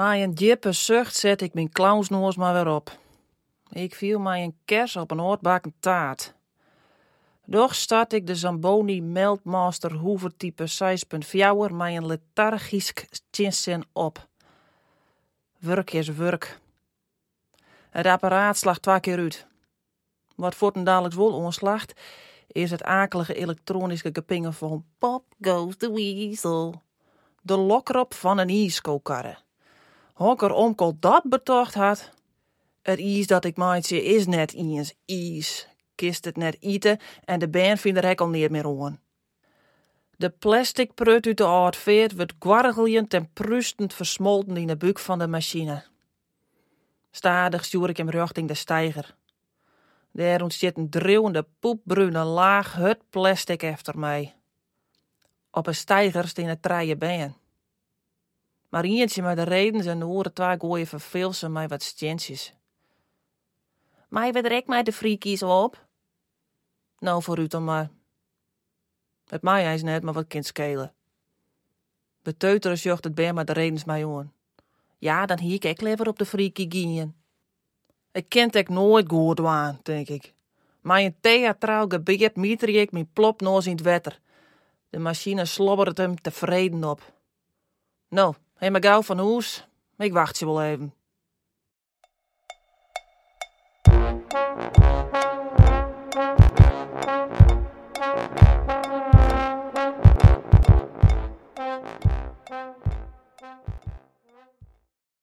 Maar een diepe zucht zet ik mijn clownsnoos maar weer op. Ik viel mij een kers op een oortbakken taart. Doch start ik de Zamboni Meldmaster Hoover type 6.4 met een lethargisch chinsen op. Werk is werk. Het apparaat slacht twee keer uit. Wat voor een dadelijks wol onslacht, is het akelige elektronische gepingen van Pop goes the weasel. De lokrop van een ijskookkarre. Hokker omkol dat betocht had. Het ijs dat ik maatje is net eens ijs. Kist het net eten en de band vindt er hek al niet meer aan. De plastic prut uit de outfit wordt gwargeljend en prustend versmolten in de buik van de machine. Stadig stuur ik hem richting de steiger. Daar ontstaat een dreuwende poepbrune laag hut plastic efter mij. Op een steiger staan het treien been. Maar eentje met de redens en de horen twee gooien verveelt ze mij wat stjentjes. We direct mij de friekies op? Nou, voor u dan maar. Het mij is net, maar wat kind schelen. Jocht het beer maar de redens mij aan. Ja, dan hie ik ek liever op de frieke gien. Ik kent ik nooit goed waan, denk ik. Maar een theatraal gebeerd mieter ik mijn plop noos in het wetter. De machine slobbert hem tevreden op. Nou, hé maar gauw van hoes. Ik wacht je wel even.